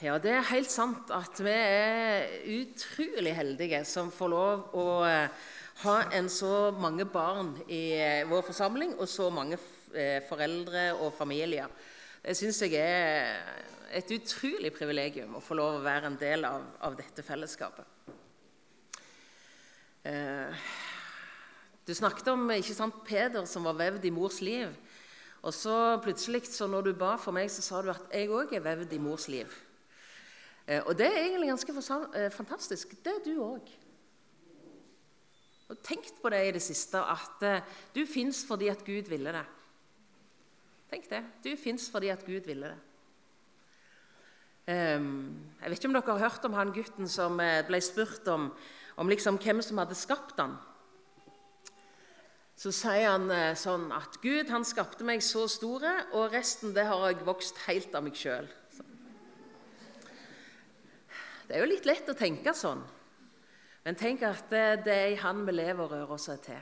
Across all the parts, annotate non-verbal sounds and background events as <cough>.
Ja, det er helt sant at vi er utrolig heldige som får lov å eh, ha en så mange barn i eh, vår forsamling, og så mange eh, foreldre og familier. Det syns jeg er et utrolig privilegium å få lov å være en del av, av dette fellesskapet. Du snakket om ikke sant, Peder som var vevd i mors liv. Og så plutselig, så når du ba for meg, så sa du at jeg òg er vevd i mors liv. Eh, og det er egentlig ganske eh, fantastisk. Det er du òg. Og tenkt på det i det siste, at eh, du fins fordi at Gud ville det. Tenk det. Du fins fordi at Gud ville det. Um, jeg vet ikke om dere har hørt om han gutten som ble spurt om, om liksom hvem som hadde skapt han. Så sier han sånn at Gud han skapte meg så store, og resten det har jeg vokst helt av meg sjøl. Det er jo litt lett å tenke sånn. Men tenk at det, det er i Han vi lever og rører oss til.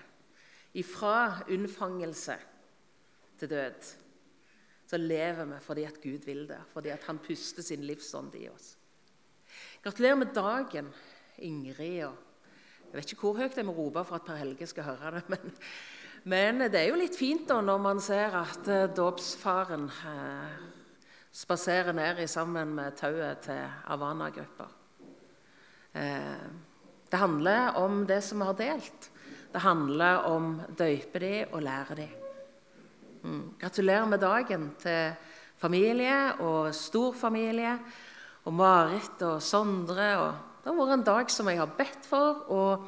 Ifra unnfangelse til død så lever vi fordi at Gud vil det, fordi at Han puster sin livsånd i oss. Gratulerer med dagen, Ingrid. jeg vet ikke hvor høyt jeg må rope for at Per Helge skal høre det. <laughs> Men, men det er jo litt fint da når man ser at uh, dåpsfaren eh, spaserer ned sammen med tauet til Havana-grupper. Eh, det handler om det som vi har delt. Det handler om døype de og lære de. Mm. Gratulerer med dagen til familie og storfamilie og Marit og Sondre. Og det har vært en dag som jeg har bedt for, og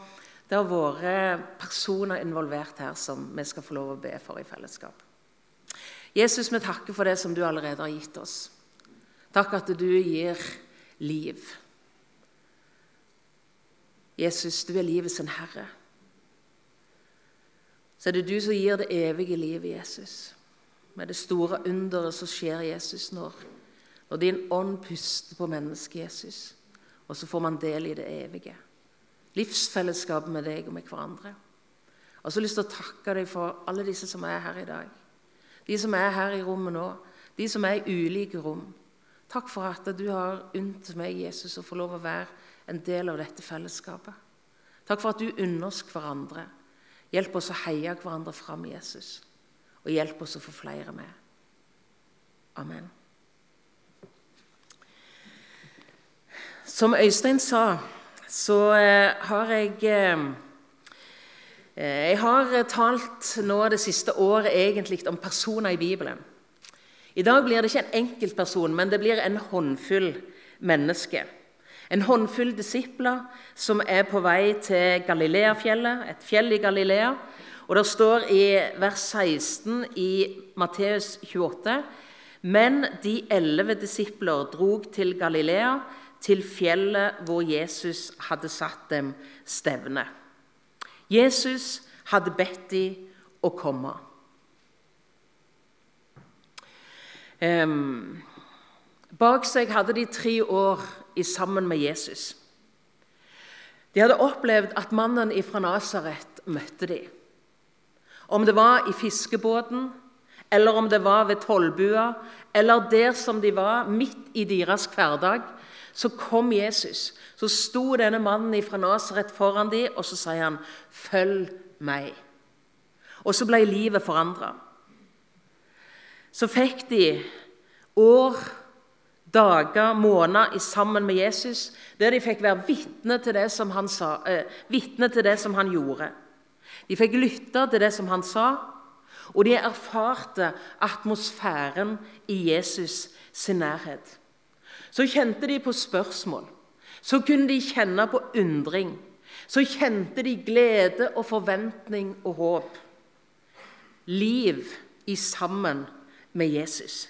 det har vært personer involvert her som vi skal få lov å be for i fellesskap. Jesus, vi takker for det som du allerede har gitt oss. Takk at du gir liv. Jesus, du er livets herre. Så er det du som gir det evige livet, Jesus. Med det store underet som skjer Jesus når, når din ånd puster på mennesket, Jesus. Og så får man del i det evige. Livsfellesskapet med deg og med hverandre. Og så har jeg lyst til å takke deg for alle disse som er her i dag. De som er her i rommet nå. De som er i ulike rom. Takk for at du har unnt meg, Jesus, å få lov å være en del av dette fellesskapet. Takk for at du unner oss hverandre. Hjelp oss å heie hverandre fram, Jesus. Og hjelp oss å få flere med. Amen. Som Øystein sa, så eh, har jeg eh, Jeg har talt nå det siste året egentlig om personer i Bibelen. I dag blir det ikke en enkeltperson, men det blir en håndfull mennesker. En håndfull disipler som er på vei til Galileafjellet, et fjell i Galilea. Og Det står i vers 16 i Matteus 28.: Men de elleve disipler drog til Galilea, til fjellet hvor Jesus hadde satt dem stevne. Jesus hadde bedt dem å komme. Bak seg hadde de tre år i sammen med Jesus. De hadde opplevd at mannen fra Nasaret møtte dem. Om det var i fiskebåten, eller om det var ved tollbua, eller der som de var, midt i deres hverdag, så kom Jesus. Så sto denne mannen fra Nasaret foran dem, og så sier han, 'Følg meg'. Og så ble livet forandra. Så fikk de år dager, måneder sammen med Jesus, der de fikk være vitne til, det som han sa, eh, til det som han gjorde. De fikk lytte til det som han sa, og de erfarte atmosfæren i Jesus sin nærhet. Så kjente de på spørsmål. Så kunne de kjenne på undring. Så kjente de glede og forventning og håp. Liv i sammen med Jesus.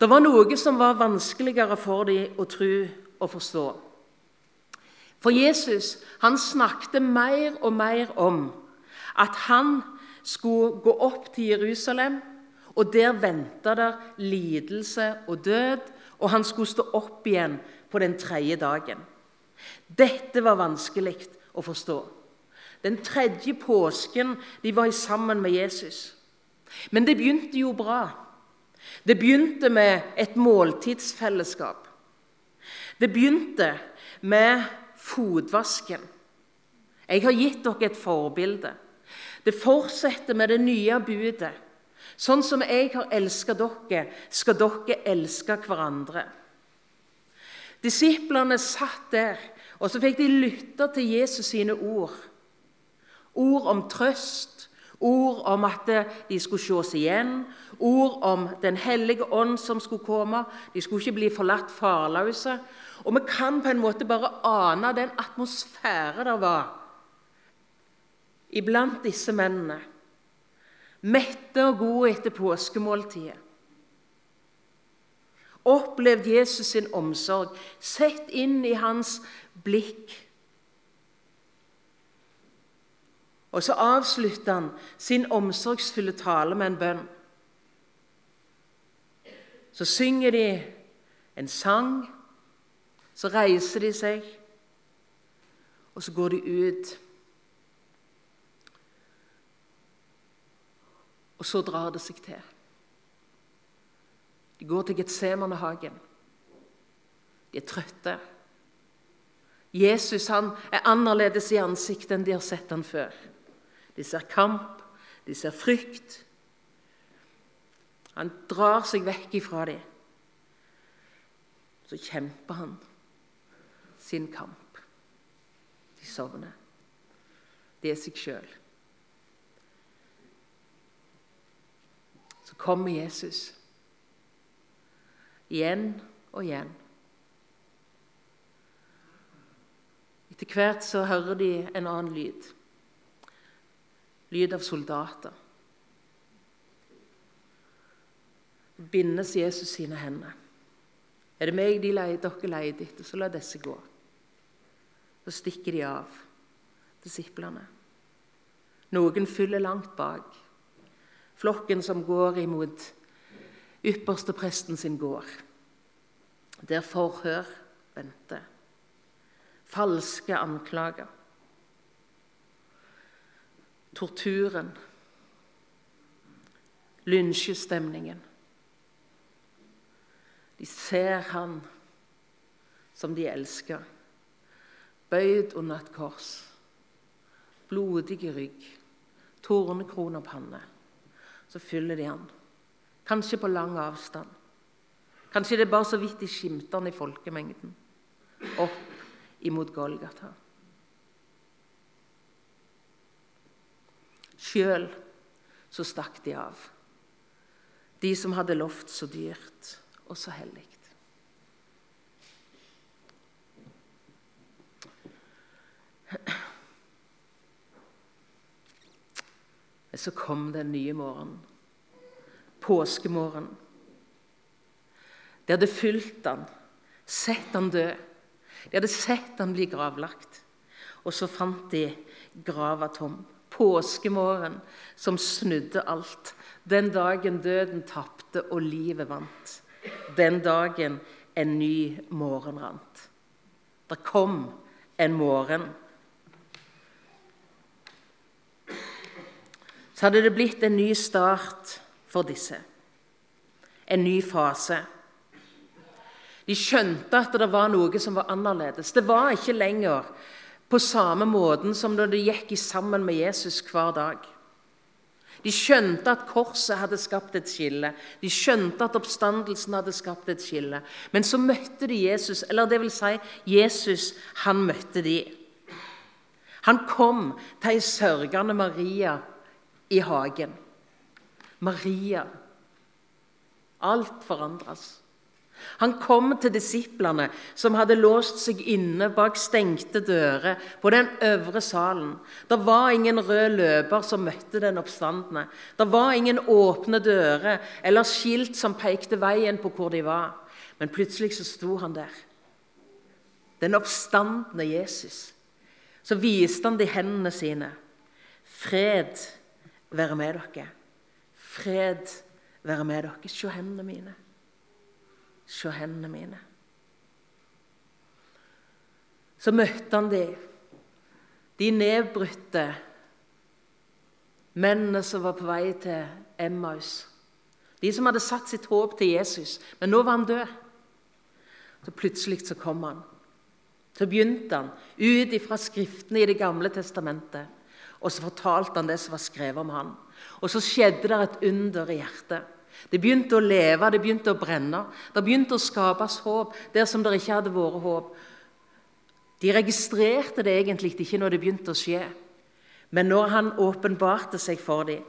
Det var noe som var vanskeligere for dem å tro og forstå. For Jesus han snakket mer og mer om at han skulle gå opp til Jerusalem, og der venta der lidelse og død, og han skulle stå opp igjen på den tredje dagen. Dette var vanskelig å forstå. Den tredje påsken de var sammen med Jesus. Men det begynte jo bra. Det begynte med et måltidsfellesskap. Det begynte med fotvasken. Jeg har gitt dere et forbilde. Det fortsetter med det nye budet. Sånn som jeg har elsket dere, skal dere elske hverandre. Disiplene satt der, og så fikk de lytte til Jesus sine ord. Ord om trøst, ord om at de skulle ses igjen, ord om Den hellige ånd som skulle komme. De skulle ikke bli forlatt farløse. Og vi kan på en måte bare ane den atmosfære der var iblant disse mennene. Mette og gode etter påskemåltidet. Opplevd Jesus sin omsorg, sett inn i hans blikk. Og så avslutter han sin omsorgsfulle tale med en bønn. Så synger de en sang, så reiser de seg, og så går de ut. Og så drar det seg til. De går til Getsemanehagen. De er trøtte. Jesus han er annerledes i ansiktet enn de har sett han før. De ser kamp, de ser frykt. Han drar seg vekk ifra dem. Så kjemper han sin kamp. De sovner. Det er seg sjøl. Så kommer Jesus igjen og igjen. Etter hvert så hører de en annen lyd. Lyd av soldater. Bindes Jesus sine hender. Er det meg de leier, dere leter etter, så la disse gå. Så stikker de av, disiplene. Noen fyller langt bak. Flokken som går imot ypperstepresten sin gård. Der forhør venter. Falske anklager. Torturen. Lynsjestemningen. De ser han som de elsker, bøyd under et kors, blodige rygg, tornekrone og panne så fyller de han. Kanskje på lang avstand. Kanskje det er bare så vidt de skimter han i folkemengden. Opp imot Golgata. Sjøl så stakk de av. De som hadde lovt så dyrt og så hellig. Men så kom den nye morgenen. Påskemorgen. De hadde fulgt han, sett han dø. De hadde sett han bli gravlagt. Og så fant de grava tom. Påskemorgen som snudde alt. Den dagen døden tapte og livet vant. Den dagen en ny morgen rant. Det kom en morgen så hadde det blitt en ny start for disse. En ny fase. De skjønte at det var noe som var annerledes. Det var ikke lenger på samme måten som da de gikk sammen med Jesus hver dag. De skjønte at korset hadde skapt et skille. De skjønte at oppstandelsen hadde skapt et skille. Men så møtte de Jesus, eller det vil si, Jesus han møtte de. Han kom til ei sørgende Maria i hagen. Maria. Alt forandres. Han kom til disiplene som hadde låst seg inne bak stengte dører på den øvre salen. Det var ingen rød løper som møtte den oppstandende. Det var ingen åpne dører eller skilt som pekte veien på hvor de var. Men plutselig så sto han der. Den oppstandende Jesus. Så viste han de hendene sine. Fred være med dere. Fred være med dere. Se hendene mine. Se hendene mine. Så møtte han de, de nedbrutte mennene som var på vei til Emmaus. De som hadde satt sitt håp til Jesus. Men nå var han død. Så plutselig så kom han. Så begynte han ut ifra skriftene i Det gamle testamentet. Og så fortalte han det som var skrevet om han. Og så skjedde det et under i hjertet. Det begynte å leve, det begynte å brenne. Det begynte å skapes håp der som det ikke hadde vært håp. De registrerte det egentlig ikke når det begynte å skje. Men når han åpenbarte seg for dem,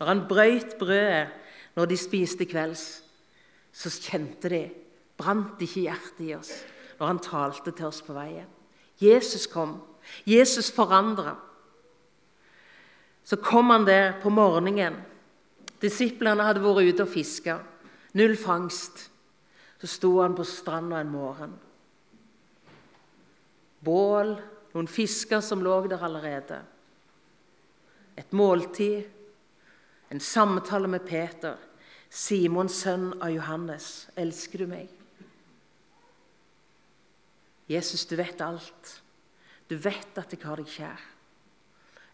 når han brøyt brødet når de spiste kvelds, så kjente de Brant ikke hjertet i oss når han talte til oss på veien? Jesus kom. Jesus forandra. Så kom han der på morgenen. Disiplene hadde vært ute og fiska. Null fangst. Så sto han på stranda en morgen. Bål, noen fisker som lå der allerede. Et måltid, en samtale med Peter. Simons sønn av Johannes, elsker du meg? Jesus, du vet alt. Du vet at jeg har deg kjær.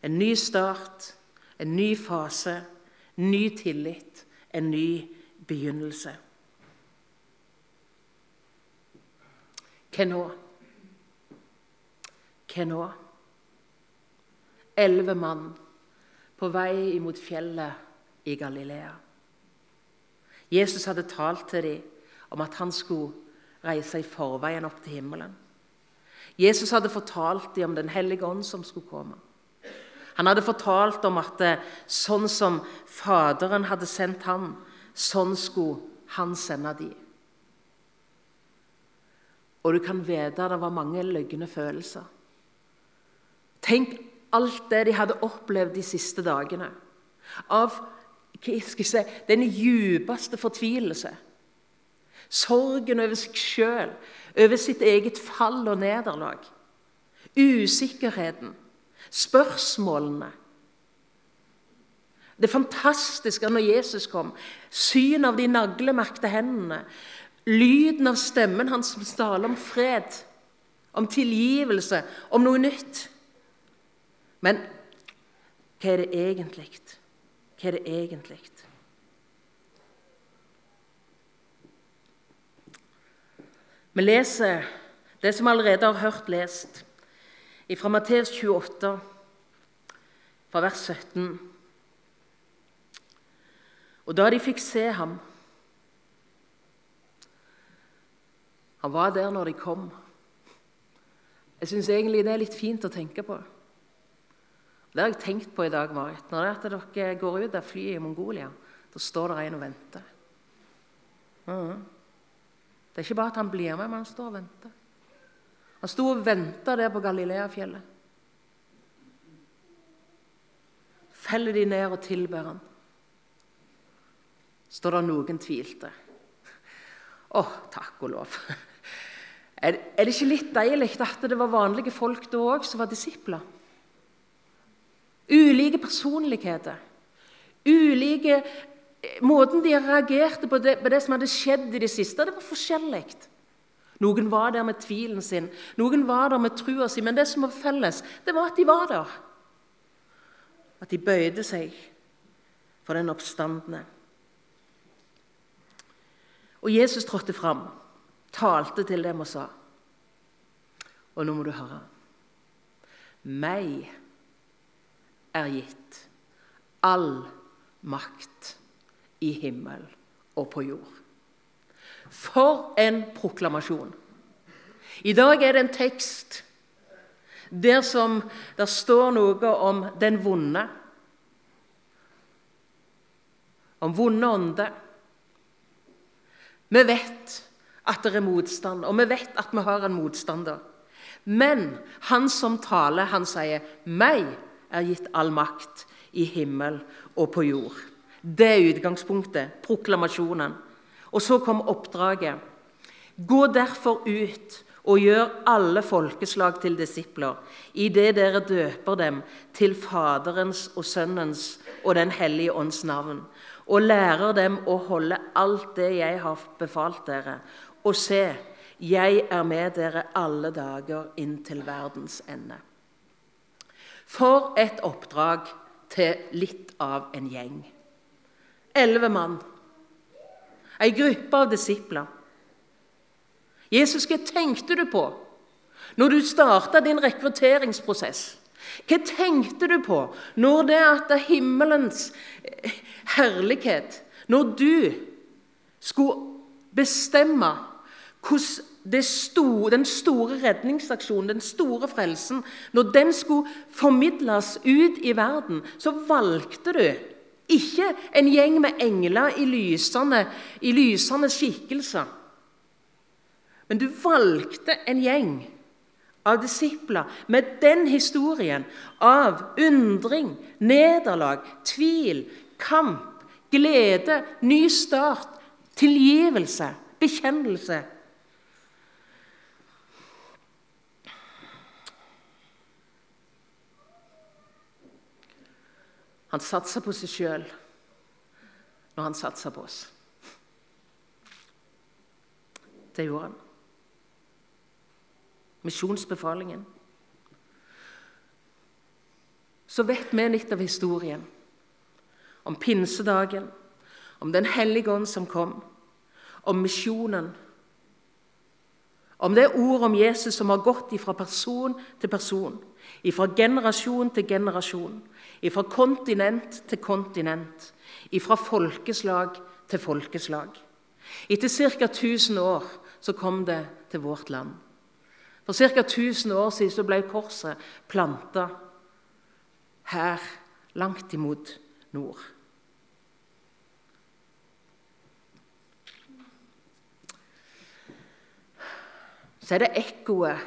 En ny start, en ny fase, ny tillit, en ny begynnelse. Hva nå? Hva nå? Elleve mann på vei imot fjellet i Galilea. Jesus hadde talt til dem om at han skulle reise i forveien opp til himmelen. Jesus hadde fortalt dem om Den hellige ånd som skulle komme. Han hadde fortalt om at eh, sånn som Faderen hadde sendt ham, sånn skulle han sende dem. Og du kan vite det var mange løgne følelser. Tenk alt det de hadde opplevd de siste dagene. Av si, den djupeste fortvilelse. Sorgen over seg sjøl, over sitt eget fall og nederlag. Usikkerheten, spørsmålene. Det fantastiske når Jesus kom, syn av de naglemerkte hendene, lyden av stemmen hans som taler om fred, om tilgivelse, om noe nytt. Men hva er det egentlig? Hva er det egentlig? Vi leser det som vi allerede har hørt lest, fra Matteus 28, fra vers 17. Og da de fikk se ham Han var der når de kom. Jeg syns egentlig det er litt fint å tenke på. Det har jeg tenkt på i dag, Marit. Når er dere går ut av flyet i Mongolia, da står det en og venter. Mm. Det er ikke bare at han blir med, men han står og venter. Han sto og venta der på Galileafjellet. Feller de ned og tilber han. Står det noen tvilte. Å, takk og lov. Er det ikke litt deilig at det var vanlige folk da òg som var disipler? Ulike personligheter. Ulike Måten de reagerte på det, på det, som hadde skjedd i det siste, det var forskjellig. Noen var der med tvilen sin, noen var der med trua si, men det som var felles, det var at de var der. At de bøyde seg for den oppstandende. Og Jesus trådte fram, talte til dem og sa Og nå må du høre. Meg er gitt all makt i himmel og på jord. For en proklamasjon! I dag er det en tekst der som det står noe om den vonde. Om vonde ånder. Vi vet at det er motstand, og vi vet at vi har en motstander. Men han som taler, han sier 'Meg er gitt all makt i himmel og på jord'. Det er utgangspunktet, proklamasjonen. Og så kom oppdraget. Gå derfor ut og gjør alle folkeslag til disipler, idet dere døper dem til Faderens og Sønnens og Den hellige ånds navn, og lærer dem å holde alt det jeg har befalt dere. Og se, jeg er med dere alle dager inntil verdens ende. For et oppdrag til litt av en gjeng. Elleve mann ei gruppe av disipler. Jesus, hva tenkte du på når du starta din rekrutteringsprosess? Hva tenkte du på når det at himmelens herlighet Når du skulle bestemme hvordan store, den store redningsaksjonen, den store frelsen Når den skulle formidles ut i verden, så valgte du ikke en gjeng med engler i lysende, i lysende skikkelser. Men du valgte en gjeng av disipler med den historien av undring, nederlag, tvil, kamp, glede, ny start, tilgivelse, bekjennelse. Han satsa på seg sjøl når han satsa på oss. Det gjorde han misjonsbefalingen. Så vet vi litt av historien. Om pinsedagen, om Den hellige ånd som kom, om misjonen. Om det ordet om Jesus som har gått fra person til person, fra generasjon til generasjon, fra kontinent til kontinent, fra folkeslag til folkeslag. Etter ca. 1000 år så kom det til vårt land. For ca. 1000 år siden så ble korset planta her, langt imot nord. Så er det ekkoet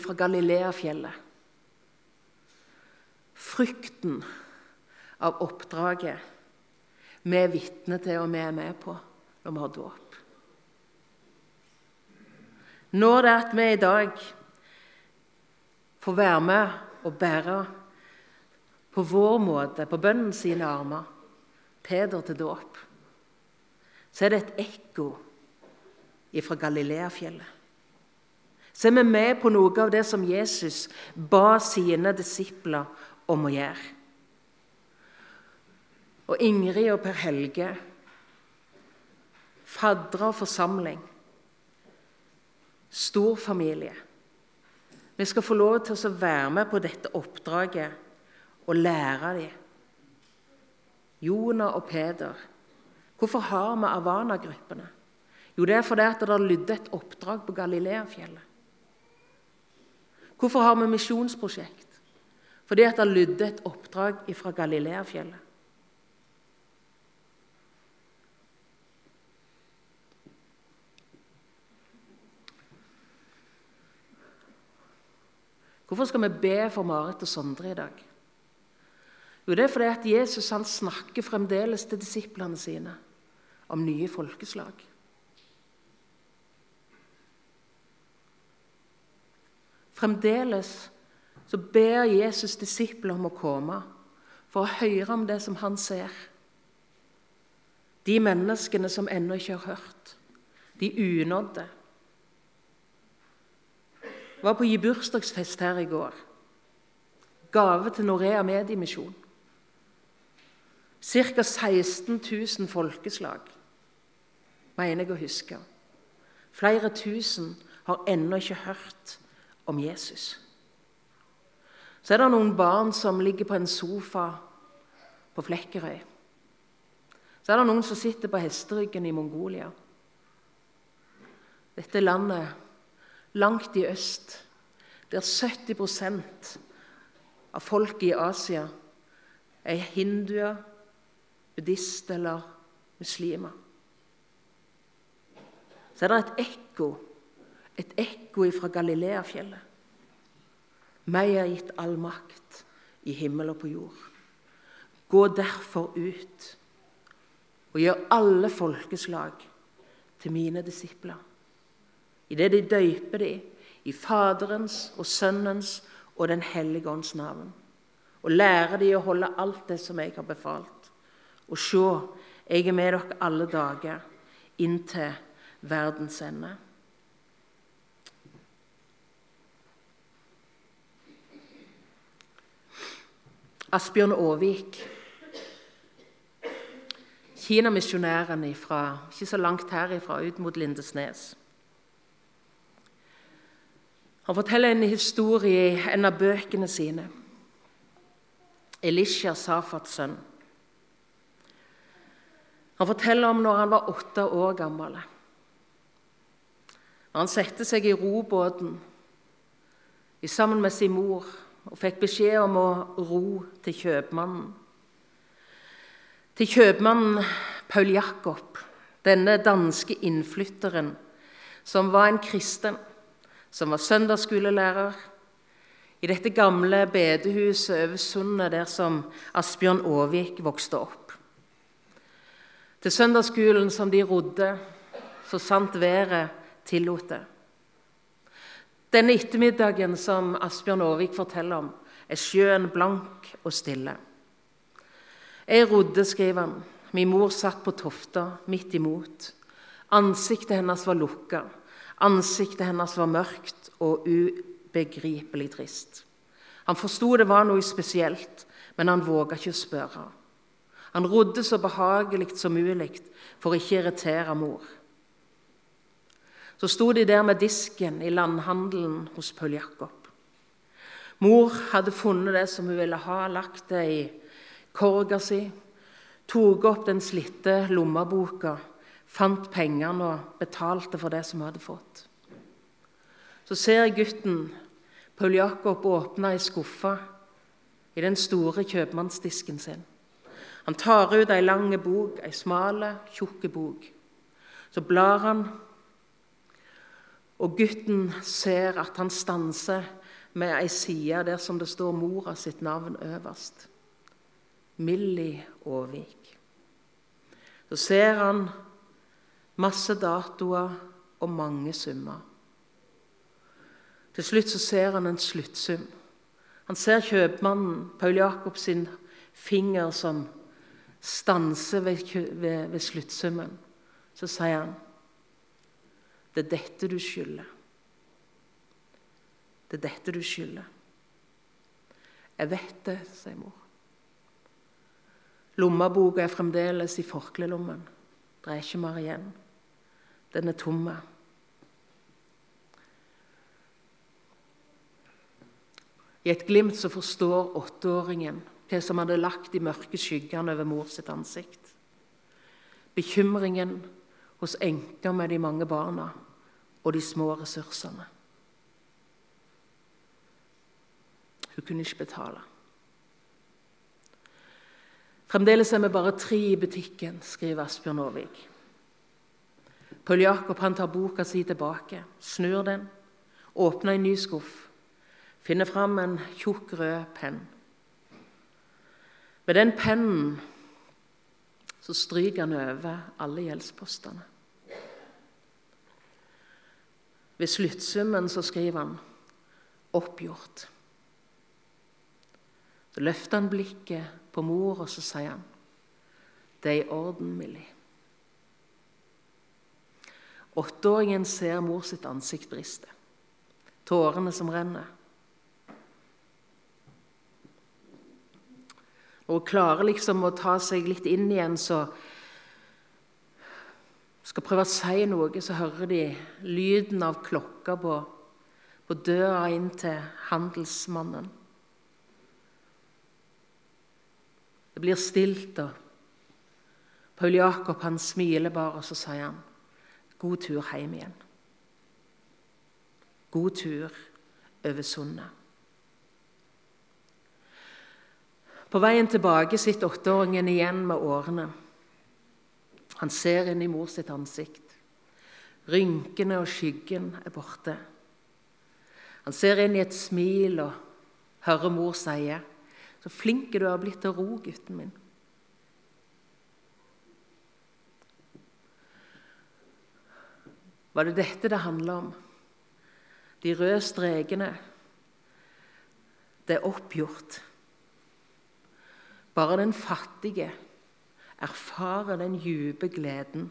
fra Galileafjellet. Frykten av oppdraget vi er vitne til og vi er med på når vi har dåp. Når det er at vi i dag får være med og bære på vår måte, på bønnen sine armer, Peder til dåp, så er det et ekko fra Galileafjellet. Så er vi med på noe av det som Jesus ba sine disipler om å gjøre. Og Ingrid og Per Helge, fadre og forsamling, stor familie. Vi skal få lov til å være med på dette oppdraget og lære dem. Jonah og Peder. Hvorfor har vi Avana-gruppene? Jo, det er fordi det har lydd et oppdrag på Galileafjellet. Hvorfor har vi misjonsprosjekt? Fordi det han lydde et oppdrag fra Galileafjellet. Hvorfor skal vi be for Marit og Sondre i dag? Jo, Det er fordi at Jesus han snakker fremdeles til disiplene sine om nye folkeslag. Fremdeles så ber Jesus disipler om å komme for å høre om det som han ser. De menneskene som ennå ikke har hørt. De unådde var på å bursdagsfest her i går. Gave til Norea Mediemisjon. Ca. 16 000 folkeslag, mener jeg å huske. Flere tusen har ennå ikke hørt om Jesus. Så er det noen barn som ligger på en sofa på Flekkerøy. Så er det noen som sitter på hesteryggen i Mongolia. Dette landet langt i øst, der 70% av folket i Asia er hinduer, buddhister eller muslimer. Så er det et ekko, et ekko fra Galileafjellet. Meg er gitt all makt i himmel og på jord. Gå derfor ut og gjør alle folkeslag til mine disipler idet de døyper dem i Faderens og Sønnens og Den hellige ånds navn, og lærer de å holde alt det som jeg har befalt. Og se, jeg er med dere alle dager inntil verdens ende. Asbjørn Aavik Kinamisjonæren ikke så langt herifra, ut mot Lindesnes. Han forteller en historie i en av bøkene sine. Elisha, Safats sønn. Han forteller om når han var åtte år gammel. Han satte seg i robåten sammen med sin mor og fikk beskjed om å ro til kjøpmannen. Til kjøpmannen Paul Jakob, denne danske innflytteren, som var en kristen, som var søndagsskolelærer i dette gamle bedehuset over sundet der som Asbjørn Aavik vokste opp. Til søndagsskolen som de rodde, så sant været tillot det. Denne ettermiddagen som Asbjørn Aavik forteller om, er sjøen blank og stille. Jeg rodde, skriver han. Min mor satt på tofta midt imot. Ansiktet hennes var lukka. Ansiktet hennes var mørkt og ubegripelig trist. Han forsto det var noe spesielt, men han våga ikke å spørre. Han rodde så behagelig som mulig for å ikke irritere mor. Så sto de der med disken i landhandelen hos Paul Jakob. Mor hadde funnet det som hun ville ha, lagt det i korga si, tok opp den slitte lommeboka, fant pengene og betalte for det som hun hadde fått. Så ser jeg gutten Paul Jakob åpne ei skuffe i den store kjøpmannsdisken sin. Han tar ut ei lang bok, ei smal, tjukk bok. Så blar han og gutten ser at han stanser med ei side der som det står mora sitt navn øverst. Millie Aavik. Så ser han masse datoer og mange summer. Til slutt så ser han en sluttsum. Han ser kjøpmannen, Paul Jakob sin finger som stanser ved, ved, ved sluttsummen. Så sier han det er dette du skylder. Det er dette du skylder. Jeg vet det, sier mor. Lommeboka er fremdeles i forklelommen. Det er ikke mer igjen. Den er tomme. I et glimt så forstår åtteåringen hva som hadde lagt de mørke skyggene over mor sitt ansikt. Bekymringen hos enker med de mange barna og de små ressursene. Hun kunne ikke betale. Fremdeles er vi bare tre i butikken, skriver Asbjørn Aavik. Paul Jakob han tar boka si tilbake, snur den, åpner en ny skuff, finner fram en tjukk, rød penn. Med den pennen så stryker han over alle gjeldspostene. Ved sluttsummen så skriver han 'oppgjort'. Så løfter han blikket på mor, og så sier han 'Det er i orden, Millie'. Åtteåringen ser mor sitt ansikt briste. Tårene som renner. Når hun klarer liksom å ta seg litt inn igjen, så skal prøve å si noe, så hører de lyden av klokka på, på døra inn til handelsmannen. Det blir stilt, og Paul Jakob han smiler bare, og så sier han, 'God tur hjem igjen'. God tur over sundet. På veien tilbake sitter åtteåringen igjen med årene. Han ser inn i mor sitt ansikt. Rynkene og skyggen er borte. Han ser inn i et smil og hører mor si, 'Så flink du har blitt til å ro, gutten min.' Var det dette det handla om? De røde strekene. Det er oppgjort. Bare den fattige erfare den dype gleden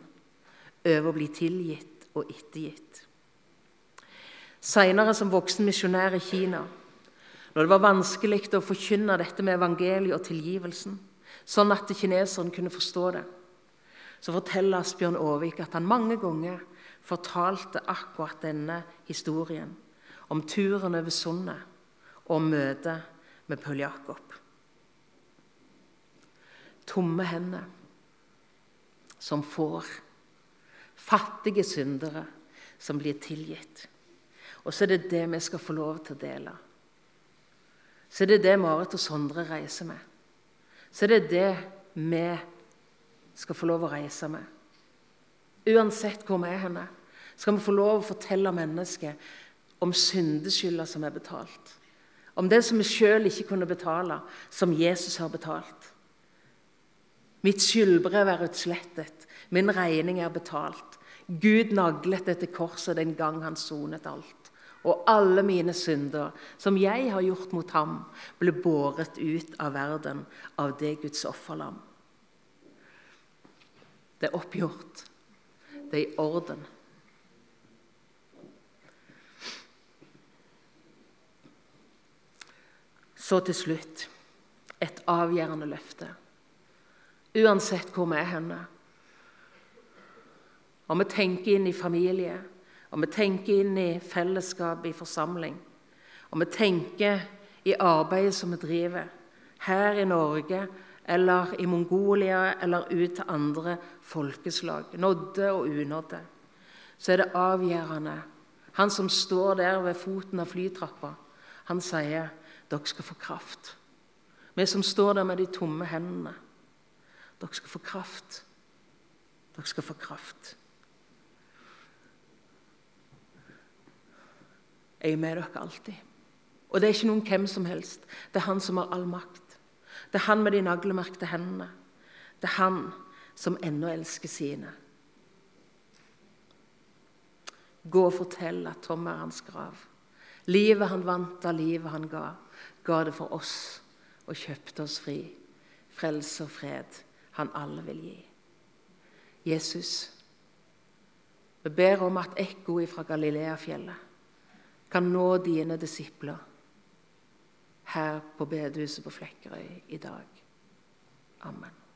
over å bli tilgitt og ettergitt. Senere som voksen misjonær i Kina, når det var vanskelig å forkynne dette med evangeliet og tilgivelsen, sånn at kineseren kunne forstå det, så forteller Asbjørn Aavik at han mange ganger fortalte akkurat denne historien om turen over sundet og møtet med Paul Jakob. Tomme hender som får. Fattige syndere som blir tilgitt. Og så er det det vi skal få lov til å dele. Så er det det Marit og Sondre reiser med. Så er det det vi skal få lov å reise med. Uansett hvor vi er henne, skal vi få lov å fortelle mennesket om syndeskylda som er betalt. Om det som vi sjøl ikke kunne betale, som Jesus har betalt. Mitt skyldbrev er utslettet, min regning er betalt. Gud naglet dette korset den gang han sonet alt. Og alle mine synder, som jeg har gjort mot ham, ble båret ut av verden av det Guds offerlam. Det er oppgjort. Det er i orden. Så til slutt et avgjørende løfte. Uansett hvor vi er henne. Om vi tenker inn i familie, om vi tenker inn i fellesskap i forsamling, om vi tenker i arbeidet som vi driver her i Norge eller i Mongolia eller ut til andre folkeslag, nådde og unådde, så er det avgjørende. Han som står der ved foten av flytrappa, han sier dere skal få kraft. Vi som står der med de tomme hendene, dere skal få kraft. Dere skal få kraft. Jeg er med dere alltid. Og det er ikke noen hvem som helst. Det er han som har all makt. Det er han med de naglemerkte hendene. Det er han som ennå elsker sine. Gå og fortell at Tom er hans grav. Livet han vant av livet han ga, ga det for oss og kjøpte oss fri. Frelse og fred han alle vil gi. Jesus, vi ber om at ekkoet fra Galileafjellet kan nå dine disipler her på bedehuset på Flekkerøy i dag. Amen.